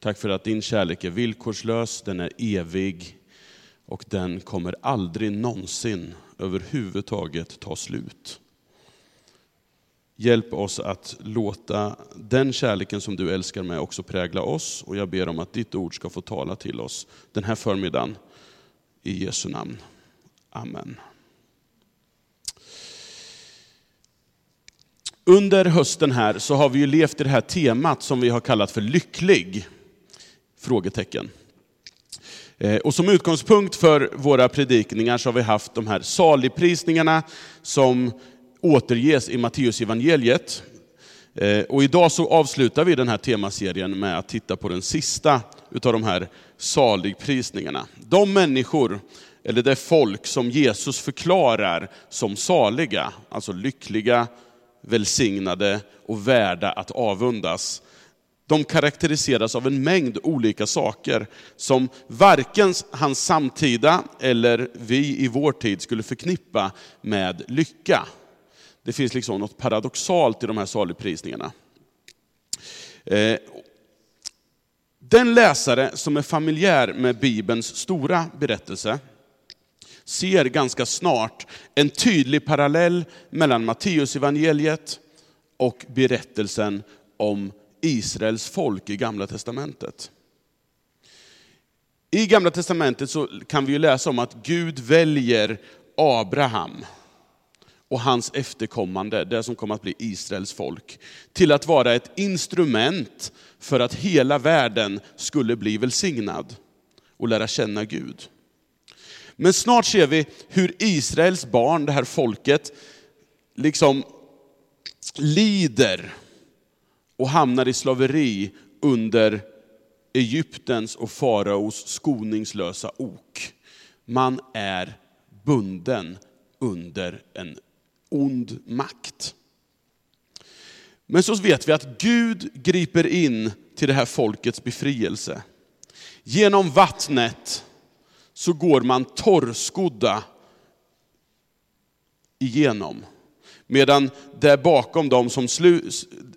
Tack för att din kärlek är villkorslös, den är evig och den kommer aldrig någonsin överhuvudtaget ta slut. Hjälp oss att låta den kärleken som du älskar med också prägla oss. Och jag ber om att ditt ord ska få tala till oss den här förmiddagen. I Jesu namn. Amen. Under hösten här så har vi ju levt i det här temat som vi har kallat för lycklig? Frågetecken. Eh, och som utgångspunkt för våra predikningar så har vi haft de här saligprisningarna som återges i Matteusevangeliet. Eh, och idag så avslutar vi den här temaserien med att titta på den sista utav de här saligprisningarna. De människor, eller det folk som Jesus förklarar som saliga, alltså lyckliga, välsignade och värda att avundas. De karaktäriseras av en mängd olika saker som varken hans samtida eller vi i vår tid skulle förknippa med lycka. Det finns liksom något paradoxalt i de här saligprisningarna. Eh, den läsare som är familjär med Bibelns stora berättelse ser ganska snart en tydlig parallell mellan Matteusevangeliet och berättelsen om Israels folk i Gamla Testamentet. I Gamla Testamentet så kan vi läsa om att Gud väljer Abraham och hans efterkommande, det som kommer att bli Israels folk, till att vara ett instrument för att hela världen skulle bli välsignad och lära känna Gud. Men snart ser vi hur Israels barn, det här folket, liksom lider och hamnar i slaveri under Egyptens och faraos skoningslösa ok. Man är bunden under en ond makt. Men så vet vi att Gud griper in till det här folkets befrielse. Genom vattnet så går man torrskodda igenom. Medan det bakom dem, som slu,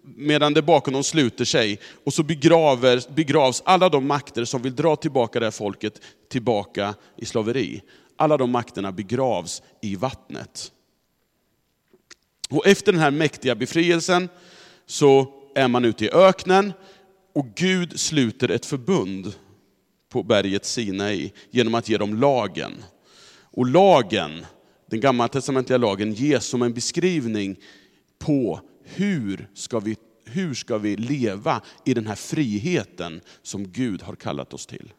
medan det bakom dem sluter sig, och så begraver, begravs alla de makter som vill dra tillbaka det här folket tillbaka i slaveri. Alla de makterna begravs i vattnet. Och efter den här mäktiga befrielsen så är man ute i öknen och Gud sluter ett förbund på berget Sinai genom att ge dem lagen. Och lagen, den gammaltestamentliga lagen, ges som en beskrivning på hur ska vi hur ska vi leva i den här friheten som Gud har kallat oss till.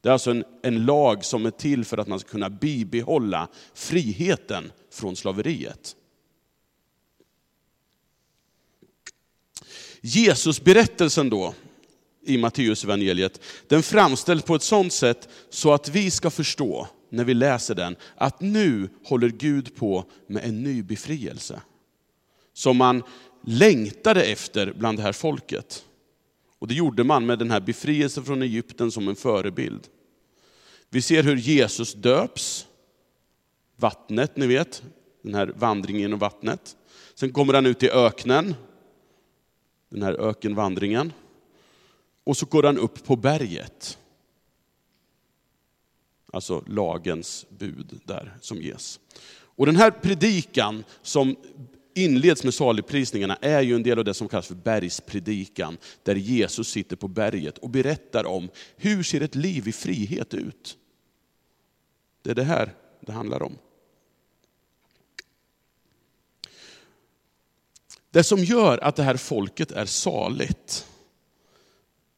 Det är alltså en, en lag som är till för att man ska kunna bibehålla friheten från slaveriet. Jesusberättelsen då, i Matteusevangeliet, den framställs på ett sådant sätt så att vi ska förstå, när vi läser den, att nu håller Gud på med en ny befrielse. Som man längtade efter bland det här folket. Och det gjorde man med den här befrielsen från Egypten som en förebild. Vi ser hur Jesus döps, vattnet, ni vet, den här vandringen genom vattnet. Sen kommer han ut i öknen, den här ökenvandringen. Och så går han upp på berget. Alltså lagens bud där som ges. Och den här predikan som inleds med saligprisningarna är ju en del av det som kallas för bergspredikan, där Jesus sitter på berget och berättar om hur ser ett liv i frihet ut. Det är det här det handlar om. Det som gör att det här folket är saligt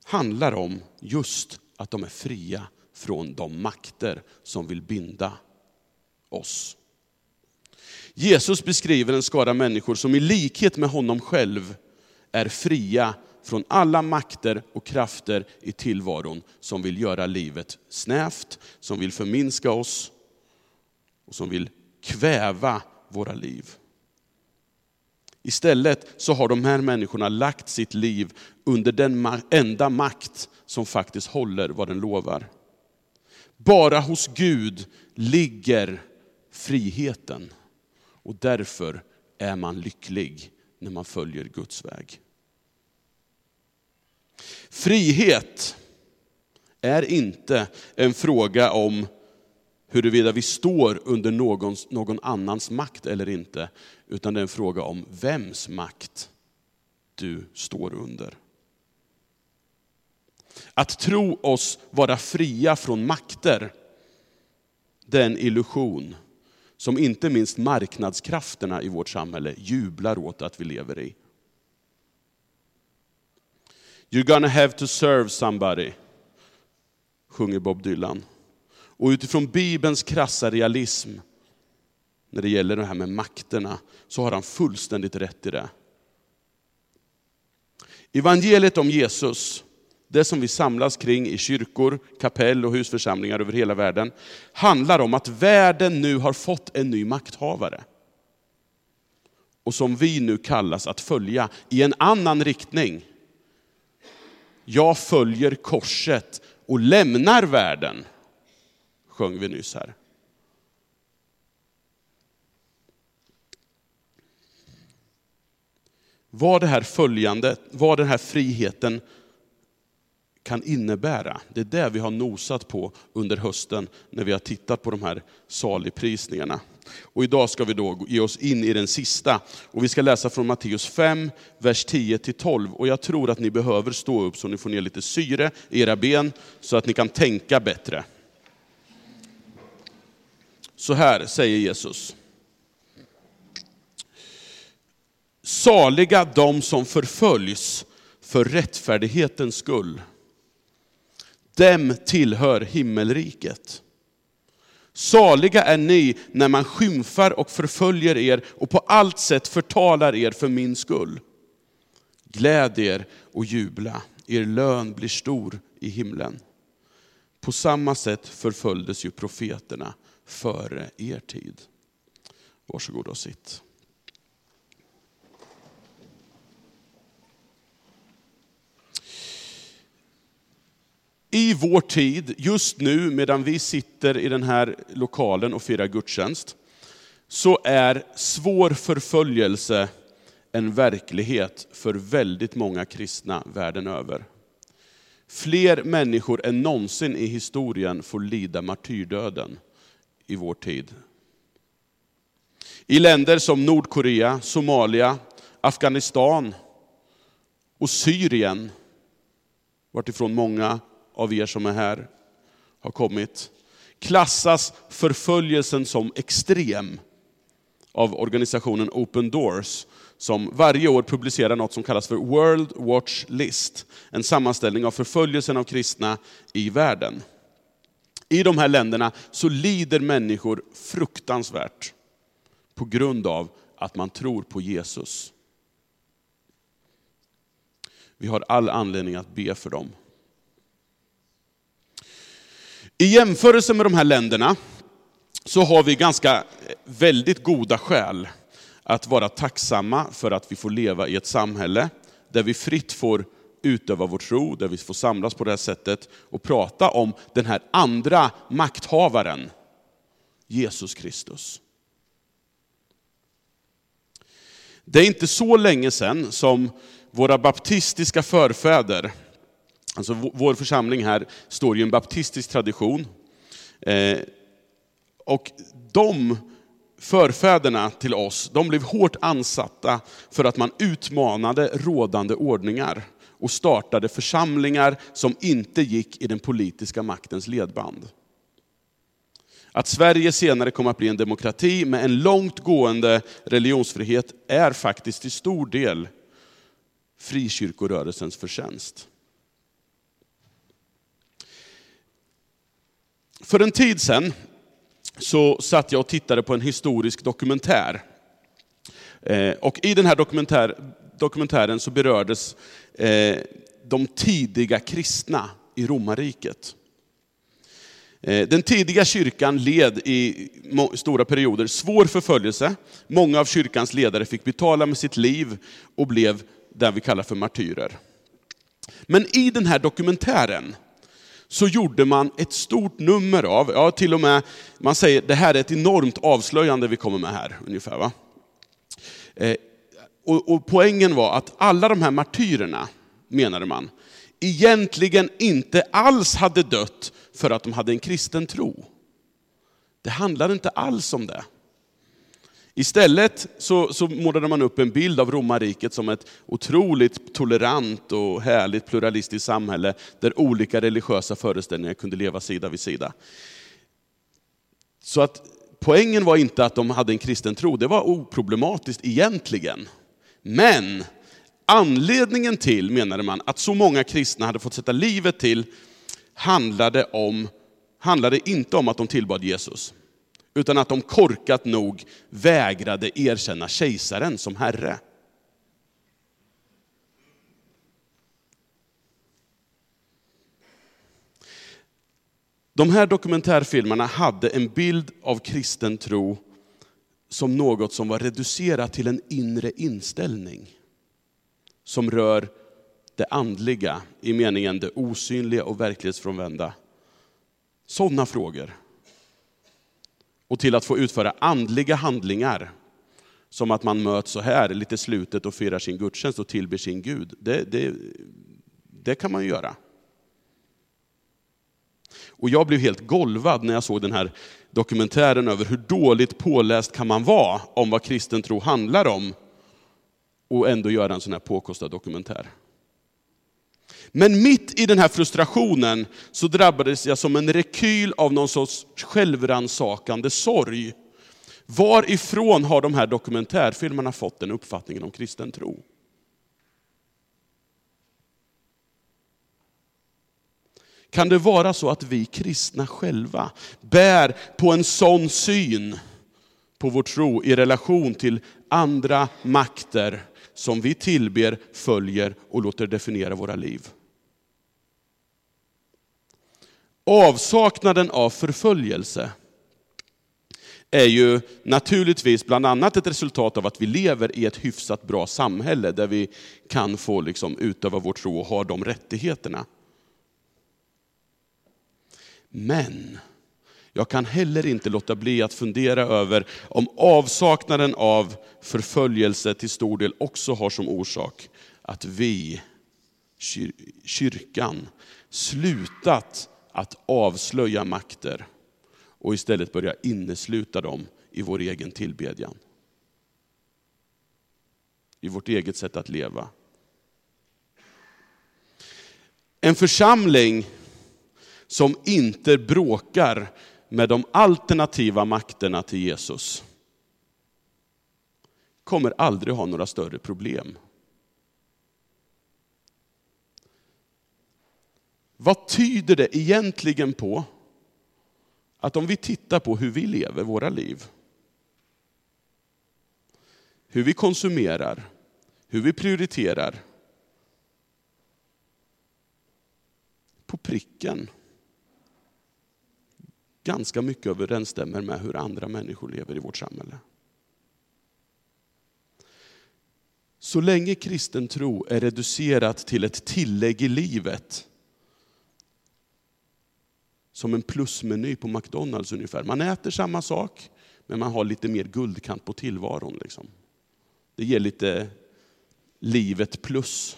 handlar om just att de är fria från de makter som vill binda oss. Jesus beskriver en skara människor som i likhet med honom själv är fria från alla makter och krafter i tillvaron som vill göra livet snävt, som vill förminska oss och som vill kväva våra liv. Istället så har de här människorna lagt sitt liv under den enda makt som faktiskt håller vad den lovar. Bara hos Gud ligger friheten. Och därför är man lycklig när man följer Guds väg. Frihet är inte en fråga om huruvida vi står under någons, någon annans makt eller inte, utan det är en fråga om vems makt du står under. Att tro oss vara fria från makter, det är en illusion som inte minst marknadskrafterna i vårt samhälle jublar åt att vi lever i. You're gonna have to serve somebody, sjunger Bob Dylan. Och utifrån Bibelns krassa realism, när det gäller det här med makterna, så har han fullständigt rätt i det. Evangeliet om Jesus, det som vi samlas kring i kyrkor, kapell och husförsamlingar över hela världen, handlar om att världen nu har fått en ny makthavare. Och som vi nu kallas att följa i en annan riktning. Jag följer korset och lämnar världen, sjöng vi nyss här. Vad det här följandet, vad den här friheten kan innebära. Det är det vi har nosat på under hösten när vi har tittat på de här saligprisningarna. Och idag ska vi då ge oss in i den sista. Och vi ska läsa från Matteus 5, vers 10-12. Och jag tror att ni behöver stå upp så ni får ner lite syre i era ben, så att ni kan tänka bättre. Så här säger Jesus. Saliga de som förföljs för rättfärdighetens skull. Dem tillhör himmelriket. Saliga är ni när man skymfar och förföljer er och på allt sätt förtalar er för min skull. Gläd er och jubla, er lön blir stor i himlen. På samma sätt förföljdes ju profeterna före er tid. Varsågod och sitt. I vår tid, just nu medan vi sitter i den här lokalen och firar gudstjänst, så är svår förföljelse en verklighet för väldigt många kristna världen över. Fler människor än någonsin i historien får lida martyrdöden i vår tid. I länder som Nordkorea, Somalia, Afghanistan och Syrien, vartifrån många av er som är här har kommit, klassas förföljelsen som extrem av organisationen Open Doors, som varje år publicerar något som kallas för World Watch List, en sammanställning av förföljelsen av kristna i världen. I de här länderna så lider människor fruktansvärt på grund av att man tror på Jesus. Vi har all anledning att be för dem. I jämförelse med de här länderna så har vi ganska eh, väldigt goda skäl att vara tacksamma för att vi får leva i ett samhälle där vi fritt får utöva vår tro, där vi får samlas på det här sättet och prata om den här andra makthavaren, Jesus Kristus. Det är inte så länge sedan som våra baptistiska förfäder Alltså vår församling här står i en baptistisk tradition. Eh, och de förfäderna till oss, de blev hårt ansatta för att man utmanade rådande ordningar och startade församlingar som inte gick i den politiska maktens ledband. Att Sverige senare kom att bli en demokrati med en långt gående religionsfrihet är faktiskt till stor del frikyrkorörelsens förtjänst. För en tid sedan så satt jag och tittade på en historisk dokumentär. Eh, och i den här dokumentär, dokumentären så berördes eh, de tidiga kristna i romarriket. Eh, den tidiga kyrkan led i stora perioder svår förföljelse. Många av kyrkans ledare fick betala med sitt liv och blev det vi kallar för martyrer. Men i den här dokumentären så gjorde man ett stort nummer av, ja till och med, man säger det här är ett enormt avslöjande vi kommer med här, ungefär. Va? Eh, och, och poängen var att alla de här martyrerna, menade man, egentligen inte alls hade dött för att de hade en kristen tro. Det handlade inte alls om det. Istället så, så målade man upp en bild av romarriket som ett otroligt tolerant och härligt pluralistiskt samhälle, där olika religiösa föreställningar kunde leva sida vid sida. Så att poängen var inte att de hade en kristen tro, det var oproblematiskt egentligen. Men anledningen till, menade man, att så många kristna hade fått sätta livet till, handlade, om, handlade inte om att de tillbad Jesus utan att de korkat nog vägrade erkänna kejsaren som herre. De här dokumentärfilmerna hade en bild av kristen tro som något som var reducerat till en inre inställning. Som rör det andliga, i meningen det osynliga och verklighetsfrånvända. Sådana frågor och till att få utföra andliga handlingar. Som att man möts så här lite slutet och firar sin gudstjänst och tillber sin Gud. Det, det, det kan man ju göra. Och jag blev helt golvad när jag såg den här dokumentären över hur dåligt påläst kan man vara om vad kristen tro handlar om och ändå göra en sån här påkostad dokumentär. Men mitt i den här frustrationen så drabbades jag som en rekyl av någon sorts självransakande sorg. Varifrån har de här dokumentärfilmerna fått den uppfattningen om kristen tro? Kan det vara så att vi kristna själva bär på en sån syn på vår tro i relation till andra makter som vi tillber, följer och låter definiera våra liv? Avsaknaden av förföljelse är ju naturligtvis bland annat ett resultat av att vi lever i ett hyfsat bra samhälle där vi kan få liksom utöva vår tro och ha de rättigheterna. Men jag kan heller inte låta bli att fundera över om avsaknaden av förföljelse till stor del också har som orsak att vi, kyrkan, slutat att avslöja makter och istället börja innesluta dem i vår egen tillbedjan. I vårt eget sätt att leva. En församling som inte bråkar med de alternativa makterna till Jesus kommer aldrig ha några större problem. Vad tyder det egentligen på att om vi tittar på hur vi lever våra liv, hur vi konsumerar, hur vi prioriterar, på pricken ganska mycket överensstämmer med hur andra människor lever i vårt samhälle. Så länge kristen tro är reducerat till ett tillägg i livet, som en plusmeny på McDonalds ungefär. Man äter samma sak, men man har lite mer guldkant på tillvaron. Liksom. Det ger lite livet plus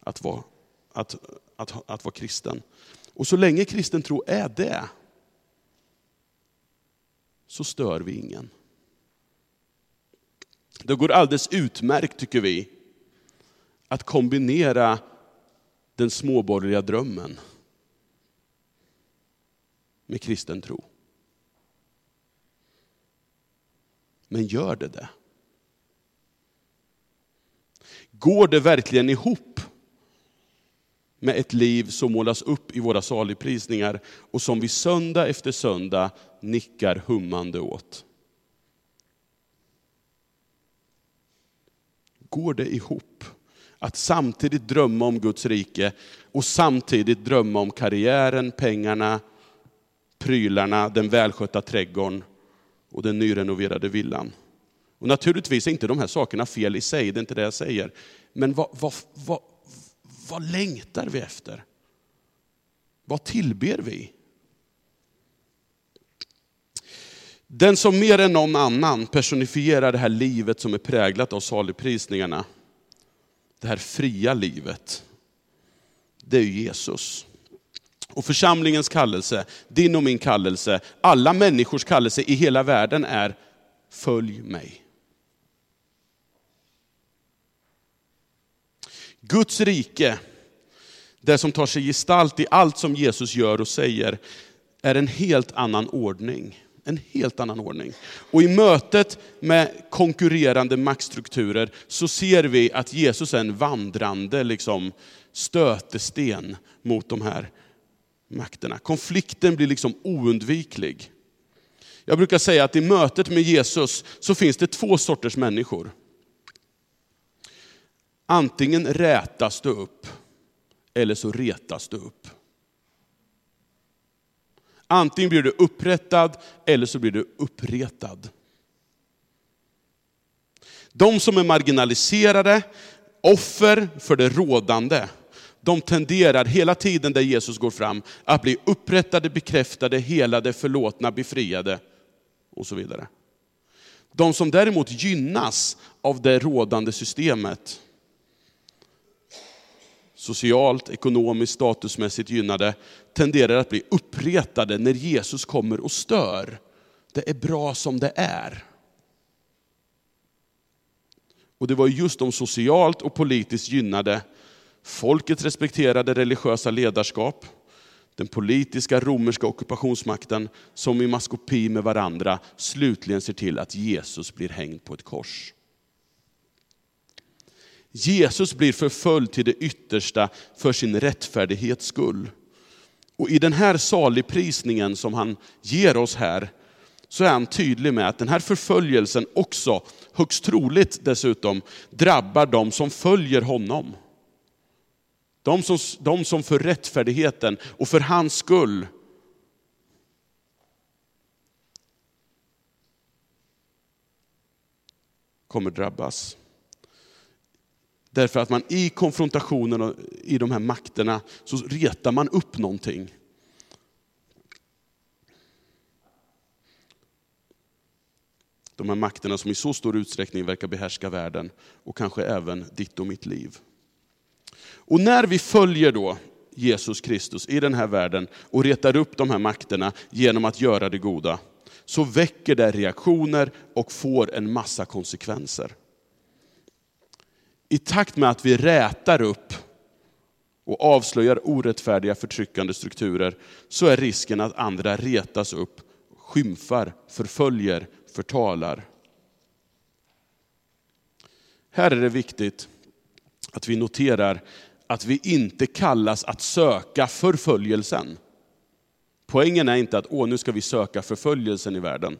att vara, att, att, att vara kristen. Och så länge kristen tro är det, så stör vi ingen. Det går alldeles utmärkt, tycker vi, att kombinera den småborgerliga drömmen med kristen tro. Men gör det det? Går det verkligen ihop med ett liv som målas upp i våra saligprisningar och som vi söndag efter söndag nickar hummande åt? Går det ihop? Att samtidigt drömma om Guds rike och samtidigt drömma om karriären, pengarna, prylarna, den välskötta trädgården och den nyrenoverade villan. Och naturligtvis är inte de här sakerna fel i sig, det är inte det jag säger. Men vad, vad, vad, vad längtar vi efter? Vad tillber vi? Den som mer än någon annan personifierar det här livet som är präglat av saligprisningarna, det här fria livet, det är Jesus. Och församlingens kallelse, din och min kallelse, alla människors kallelse i hela världen är följ mig. Guds rike, det som tar sig gestalt i allt som Jesus gör och säger, är en helt annan ordning. En helt annan ordning. Och i mötet med konkurrerande maktstrukturer så ser vi att Jesus är en vandrande liksom, stötesten mot de här makterna. Konflikten blir liksom oundviklig. Jag brukar säga att i mötet med Jesus så finns det två sorters människor. Antingen rätas du upp, eller så retas du upp. Antingen blir du upprättad, eller så blir du uppretad. De som är marginaliserade, offer för det rådande, de tenderar hela tiden där Jesus går fram att bli upprättade, bekräftade, helade, förlåtna, befriade och så vidare. De som däremot gynnas av det rådande systemet, socialt, ekonomiskt, statusmässigt gynnade, tenderar att bli uppretade när Jesus kommer och stör. Det är bra som det är. Och det var just de socialt och politiskt gynnade, folket respekterade religiösa ledarskap, den politiska romerska ockupationsmakten som i maskopi med varandra slutligen ser till att Jesus blir hängd på ett kors. Jesus blir förföljd till det yttersta för sin rättfärdighets skull. Och i den här saligprisningen som han ger oss här, så är han tydlig med att den här förföljelsen också, högst troligt dessutom, drabbar de som följer honom. De som, de som för rättfärdigheten och för hans skull kommer drabbas. Därför att man i konfrontationen och i de här makterna så retar man upp någonting. De här makterna som i så stor utsträckning verkar behärska världen och kanske även ditt och mitt liv. Och när vi följer då Jesus Kristus i den här världen och retar upp de här makterna genom att göra det goda, så väcker det reaktioner och får en massa konsekvenser i takt med att vi rätar upp och avslöjar orättfärdiga förtryckande strukturer, så är risken att andra retas upp, skymfar, förföljer, förtalar. Här är det viktigt att vi noterar att vi inte kallas att söka förföljelsen. Poängen är inte att Åh, nu ska vi söka förföljelsen i världen.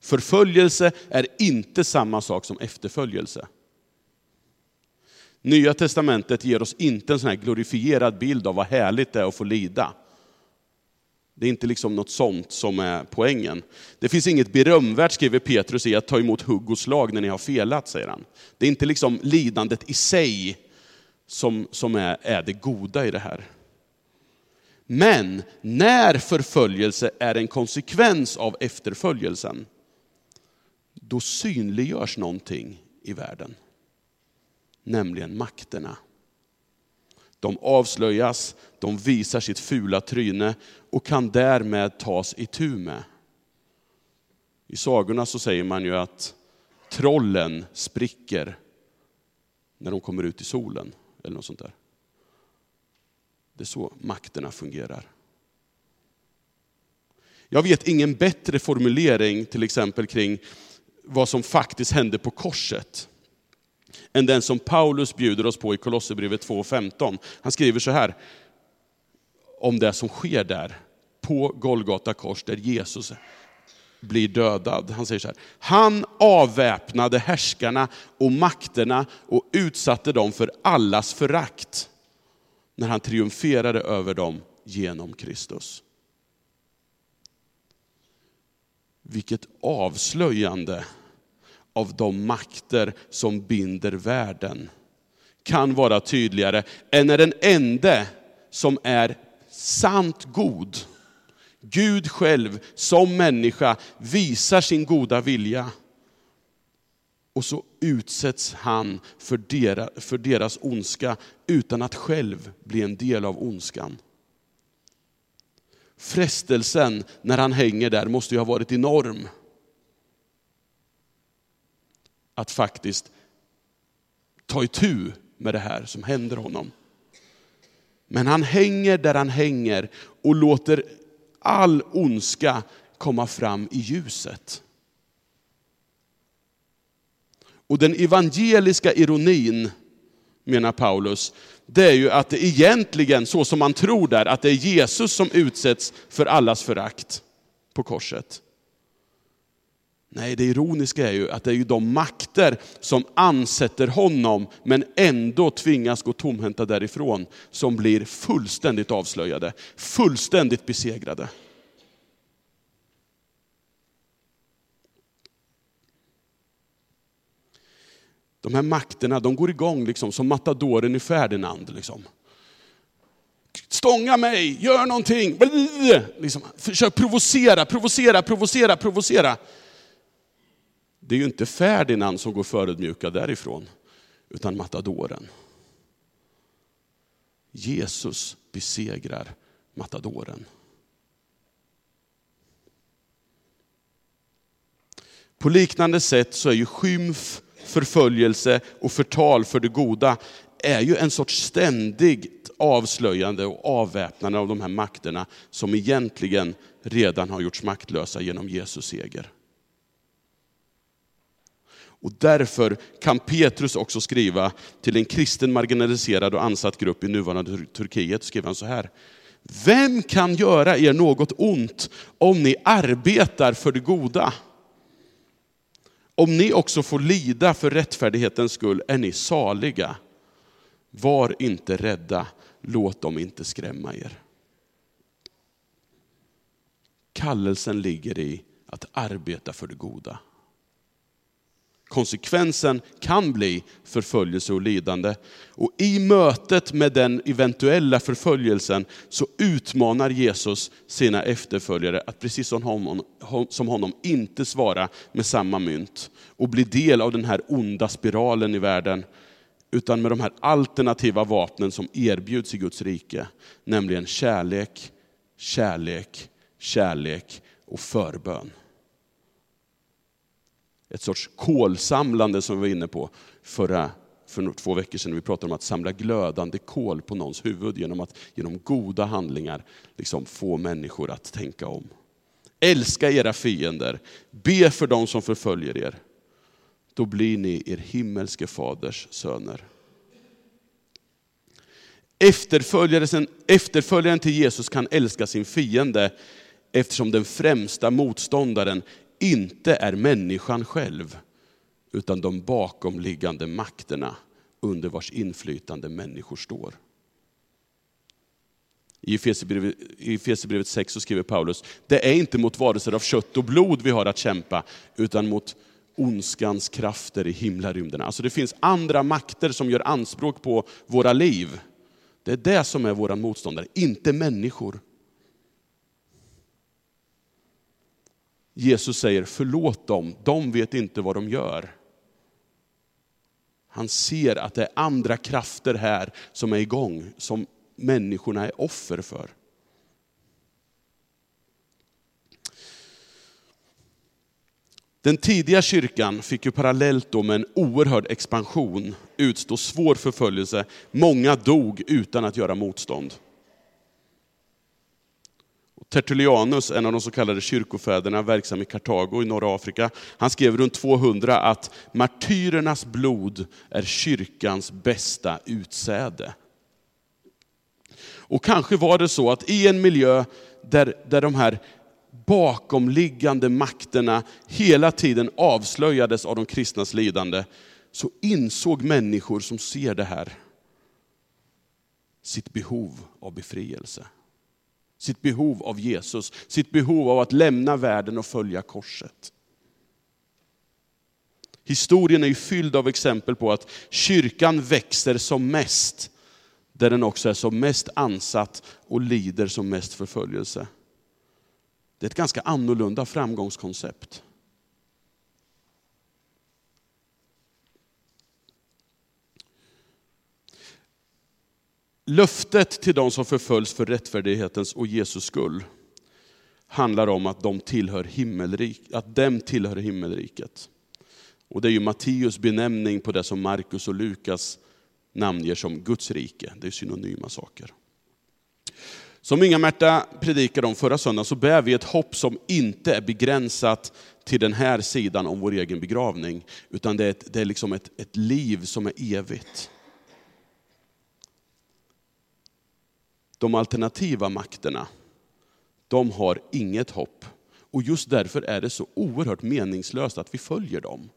Förföljelse är inte samma sak som efterföljelse. Nya testamentet ger oss inte en sån här glorifierad bild av vad härligt det är att få lida. Det är inte liksom något sånt som är poängen. Det finns inget berömvärt, skriver Petrus, i att ta emot hugg och slag när ni har felat, säger han. Det är inte liksom lidandet i sig som, som är, är det goda i det här. Men när förföljelse är en konsekvens av efterföljelsen, då synliggörs någonting i världen. Nämligen makterna. De avslöjas, de visar sitt fula tryne och kan därmed tas i med. I sagorna så säger man ju att trollen spricker när de kommer ut i solen, eller något sånt där. Det är så makterna fungerar. Jag vet ingen bättre formulering till exempel kring vad som faktiskt hände på korset än den som Paulus bjuder oss på i Kolosserbrevet 2.15. Han skriver så här om det som sker där på Golgata kors där Jesus blir dödad. Han säger så här, han avväpnade härskarna och makterna och utsatte dem för allas förakt när han triumferade över dem genom Kristus. Vilket avslöjande av de makter som binder världen kan vara tydligare än när den ende som är sant god, Gud själv som människa visar sin goda vilja Och så utsätts han för deras, för deras ondska utan att själv bli en del av ondskan. Frestelsen när han hänger där måste ju ha varit enorm. Att faktiskt ta itu med det här som händer honom. Men han hänger där han hänger och låter all ondska komma fram i ljuset. Och den evangeliska ironin, menar Paulus, det är ju att det egentligen, så som man tror där, att det är Jesus som utsätts för allas förakt på korset. Nej, det ironiska är ju att det är ju de makter som ansätter honom, men ändå tvingas gå tomhänta därifrån, som blir fullständigt avslöjade, fullständigt besegrade. De här makterna de går igång liksom, som matadoren i Ferdinand. Liksom. Stånga mig, gör någonting. Liksom, försök provocera, provocera, provocera, provocera. Det är ju inte Ferdinand som går förödmjukad därifrån, utan matadoren. Jesus besegrar matadoren. På liknande sätt så är ju skymf förföljelse och förtal för det goda är ju en sorts ständigt avslöjande och avväpnande av de här makterna som egentligen redan har gjorts maktlösa genom Jesus seger. Och därför kan Petrus också skriva till en kristen marginaliserad och ansatt grupp i nuvarande Turkiet, skriver han så här. Vem kan göra er något ont om ni arbetar för det goda? Om ni också får lida för rättfärdighetens skull är ni saliga. Var inte rädda, låt dem inte skrämma er. Kallelsen ligger i att arbeta för det goda. Konsekvensen kan bli förföljelse och lidande. Och i mötet med den eventuella förföljelsen så utmanar Jesus sina efterföljare att precis som honom, som honom inte svara med samma mynt och bli del av den här onda spiralen i världen, utan med de här alternativa vapnen som erbjuds i Guds rike, nämligen kärlek, kärlek, kärlek och förbön ett sorts kolsamlande som vi var inne på förra, för två veckor sedan. Vi pratade om att samla glödande kol på någons huvud genom att genom goda handlingar liksom få människor att tänka om. Älska era fiender, be för dem som förföljer er. Då blir ni er himmelske faders söner. Efterföljaren, efterföljaren till Jesus kan älska sin fiende eftersom den främsta motståndaren inte är människan själv, utan de bakomliggande makterna under vars inflytande människor står. I Efesierbrevet 6 så skriver Paulus, det är inte mot varelser av kött och blod vi har att kämpa, utan mot ondskans krafter i himlarymderna. Alltså det finns andra makter som gör anspråk på våra liv. Det är det som är våra motståndare, inte människor. Jesus säger förlåt dem, de vet inte vad de gör. Han ser att det är andra krafter här som är igång, som människorna är offer för. Den tidiga kyrkan fick ju parallellt då med en oerhörd expansion utstå svår förföljelse. Många dog utan att göra motstånd. Tertullianus, en av de så kallade kyrkofäderna, verksam i Kartago i norra Afrika, han skrev runt 200 att martyrernas blod är kyrkans bästa utsäde. Och kanske var det så att i en miljö där, där de här bakomliggande makterna hela tiden avslöjades av de kristnas lidande, så insåg människor som ser det här sitt behov av befrielse sitt behov av Jesus, sitt behov av att lämna världen och följa korset. Historien är fylld av exempel på att kyrkan växer som mest, där den också är som mest ansatt och lider som mest förföljelse. Det är ett ganska annorlunda framgångskoncept. Löftet till de som förföljs för rättfärdighetens och Jesus skull handlar om att de tillhör himmelrik, att dem tillhör himmelriket. Och det är ju Matteus benämning på det som Markus och Lukas namnger som Guds rike. Det är synonyma saker. Som Inga-Märta predikade om förra söndagen så bär vi ett hopp som inte är begränsat till den här sidan om vår egen begravning, utan det är, ett, det är liksom ett, ett liv som är evigt. De alternativa makterna, de har inget hopp. Och just därför är det så oerhört meningslöst att vi följer dem.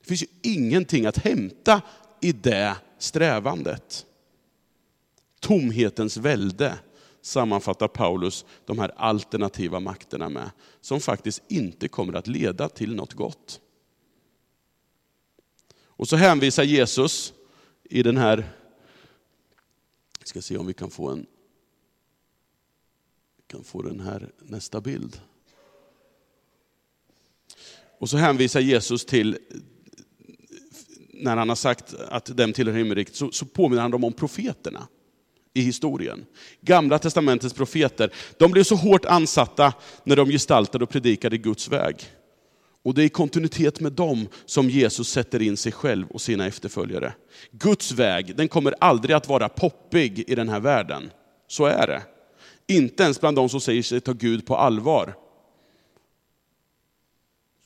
Det finns ju ingenting att hämta i det strävandet. Tomhetens välde sammanfattar Paulus de här alternativa makterna med, som faktiskt inte kommer att leda till något gott. Och så hänvisar Jesus i den här, ska se om vi kan få en kan få den här nästa bild. Och så hänvisar Jesus till, när han har sagt att dem tillhör himmelriket, så, så påminner han dem om profeterna i historien. Gamla testamentets profeter, de blev så hårt ansatta när de gestaltade och predikade Guds väg. Och det är i kontinuitet med dem som Jesus sätter in sig själv och sina efterföljare. Guds väg, den kommer aldrig att vara poppig i den här världen. Så är det. Inte ens bland de som säger sig ta Gud på allvar.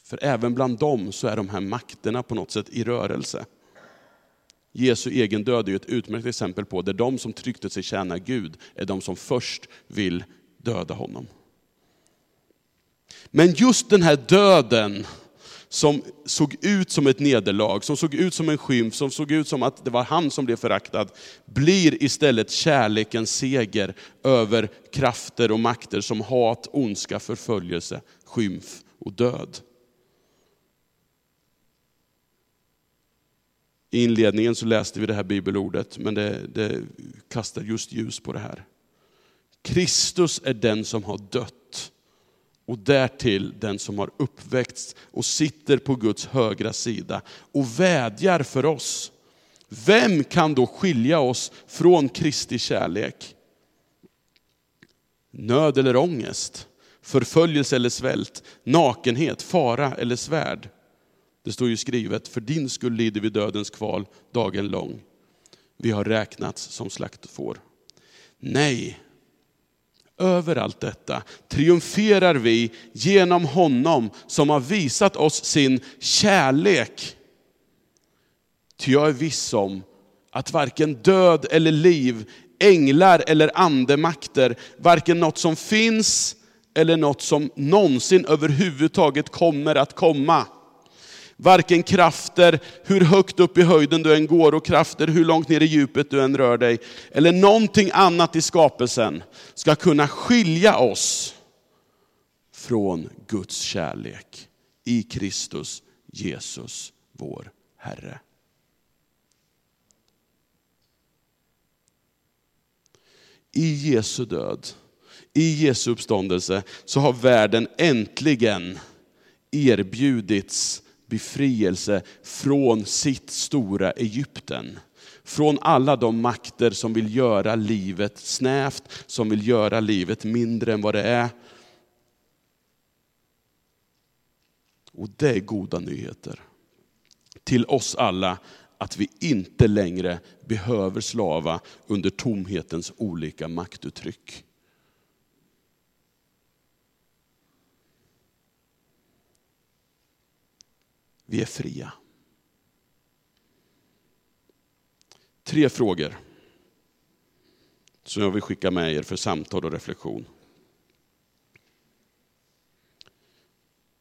För även bland dem så är de här makterna på något sätt i rörelse. Jesu egen död är ett utmärkt exempel på där de som tryckte sig tjäna Gud är de som först vill döda honom. Men just den här döden som såg ut som ett nederlag, som såg ut som en skymf, som såg ut som att det var han som blev föraktad, blir istället kärlekens seger över krafter och makter som hat, ondska, förföljelse, skymf och död. I inledningen så läste vi det här bibelordet, men det, det kastar just ljus på det här. Kristus är den som har dött och därtill den som har uppväckts och sitter på Guds högra sida och vädjar för oss. Vem kan då skilja oss från Kristi kärlek? Nöd eller ångest, förföljelse eller svält, nakenhet, fara eller svärd. Det står ju skrivet, för din skull lider vi dödens kval dagen lång. Vi har räknats som slaktfår. Nej, över allt detta triumferar vi genom honom som har visat oss sin kärlek. Ty jag är viss om att varken död eller liv, änglar eller andemakter, varken något som finns eller något som någonsin överhuvudtaget kommer att komma, Varken krafter, hur högt upp i höjden du än går och krafter, hur långt ner i djupet du än rör dig, eller någonting annat i skapelsen, ska kunna skilja oss från Guds kärlek i Kristus Jesus, vår Herre. I Jesu död, i Jesu uppståndelse, så har världen äntligen erbjudits befrielse från sitt stora Egypten. Från alla de makter som vill göra livet snävt, som vill göra livet mindre än vad det är. Och det är goda nyheter. Till oss alla att vi inte längre behöver slava under tomhetens olika maktuttryck. Vi är fria. Tre frågor som jag vill skicka med er för samtal och reflektion.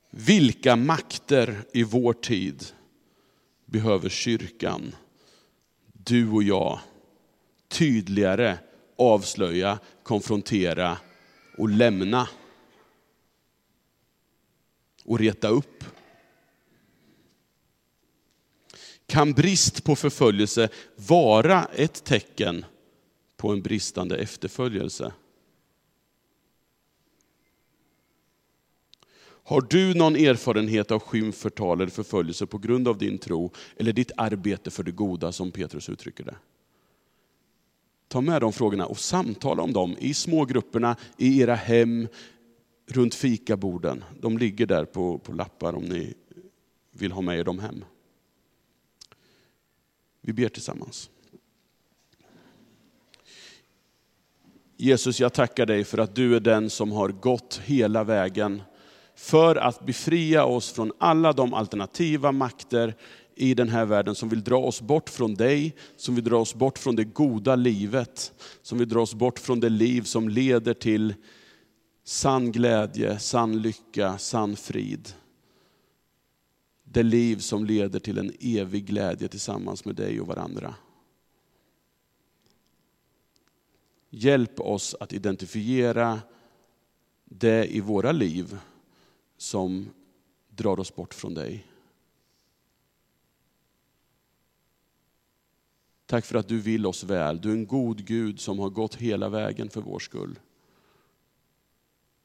Vilka makter i vår tid behöver kyrkan, du och jag, tydligare avslöja, konfrontera och lämna? Och reta upp? Kan brist på förföljelse vara ett tecken på en bristande efterföljelse? Har du någon erfarenhet av skymf, förtal eller förföljelse på grund av din tro eller ditt arbete för det goda som Petrus uttrycker det? Ta med de frågorna och samtala om dem i smågrupperna, i era hem, runt fikaborden. De ligger där på, på lappar om ni vill ha med er dem hem. Vi ber tillsammans. Jesus, jag tackar dig för att du är den som har gått hela vägen för att befria oss från alla de alternativa makter i den här världen som vill dra oss bort från dig, som vill dra oss bort från det goda livet, som vill dra oss bort från det liv som leder till sann glädje, sann lycka, sann frid. Det liv som leder till en evig glädje tillsammans med dig och varandra. Hjälp oss att identifiera det i våra liv som drar oss bort från dig. Tack för att du vill oss väl. Du är en god Gud som har gått hela vägen för vår skull.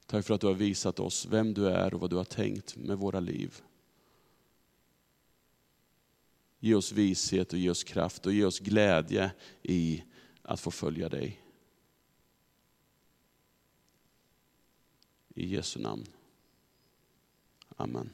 Tack för att du har visat oss vem du är och vad du har tänkt med våra liv. Ge oss vishet och ge oss kraft och ge oss glädje i att få följa dig. I Jesu namn. Amen.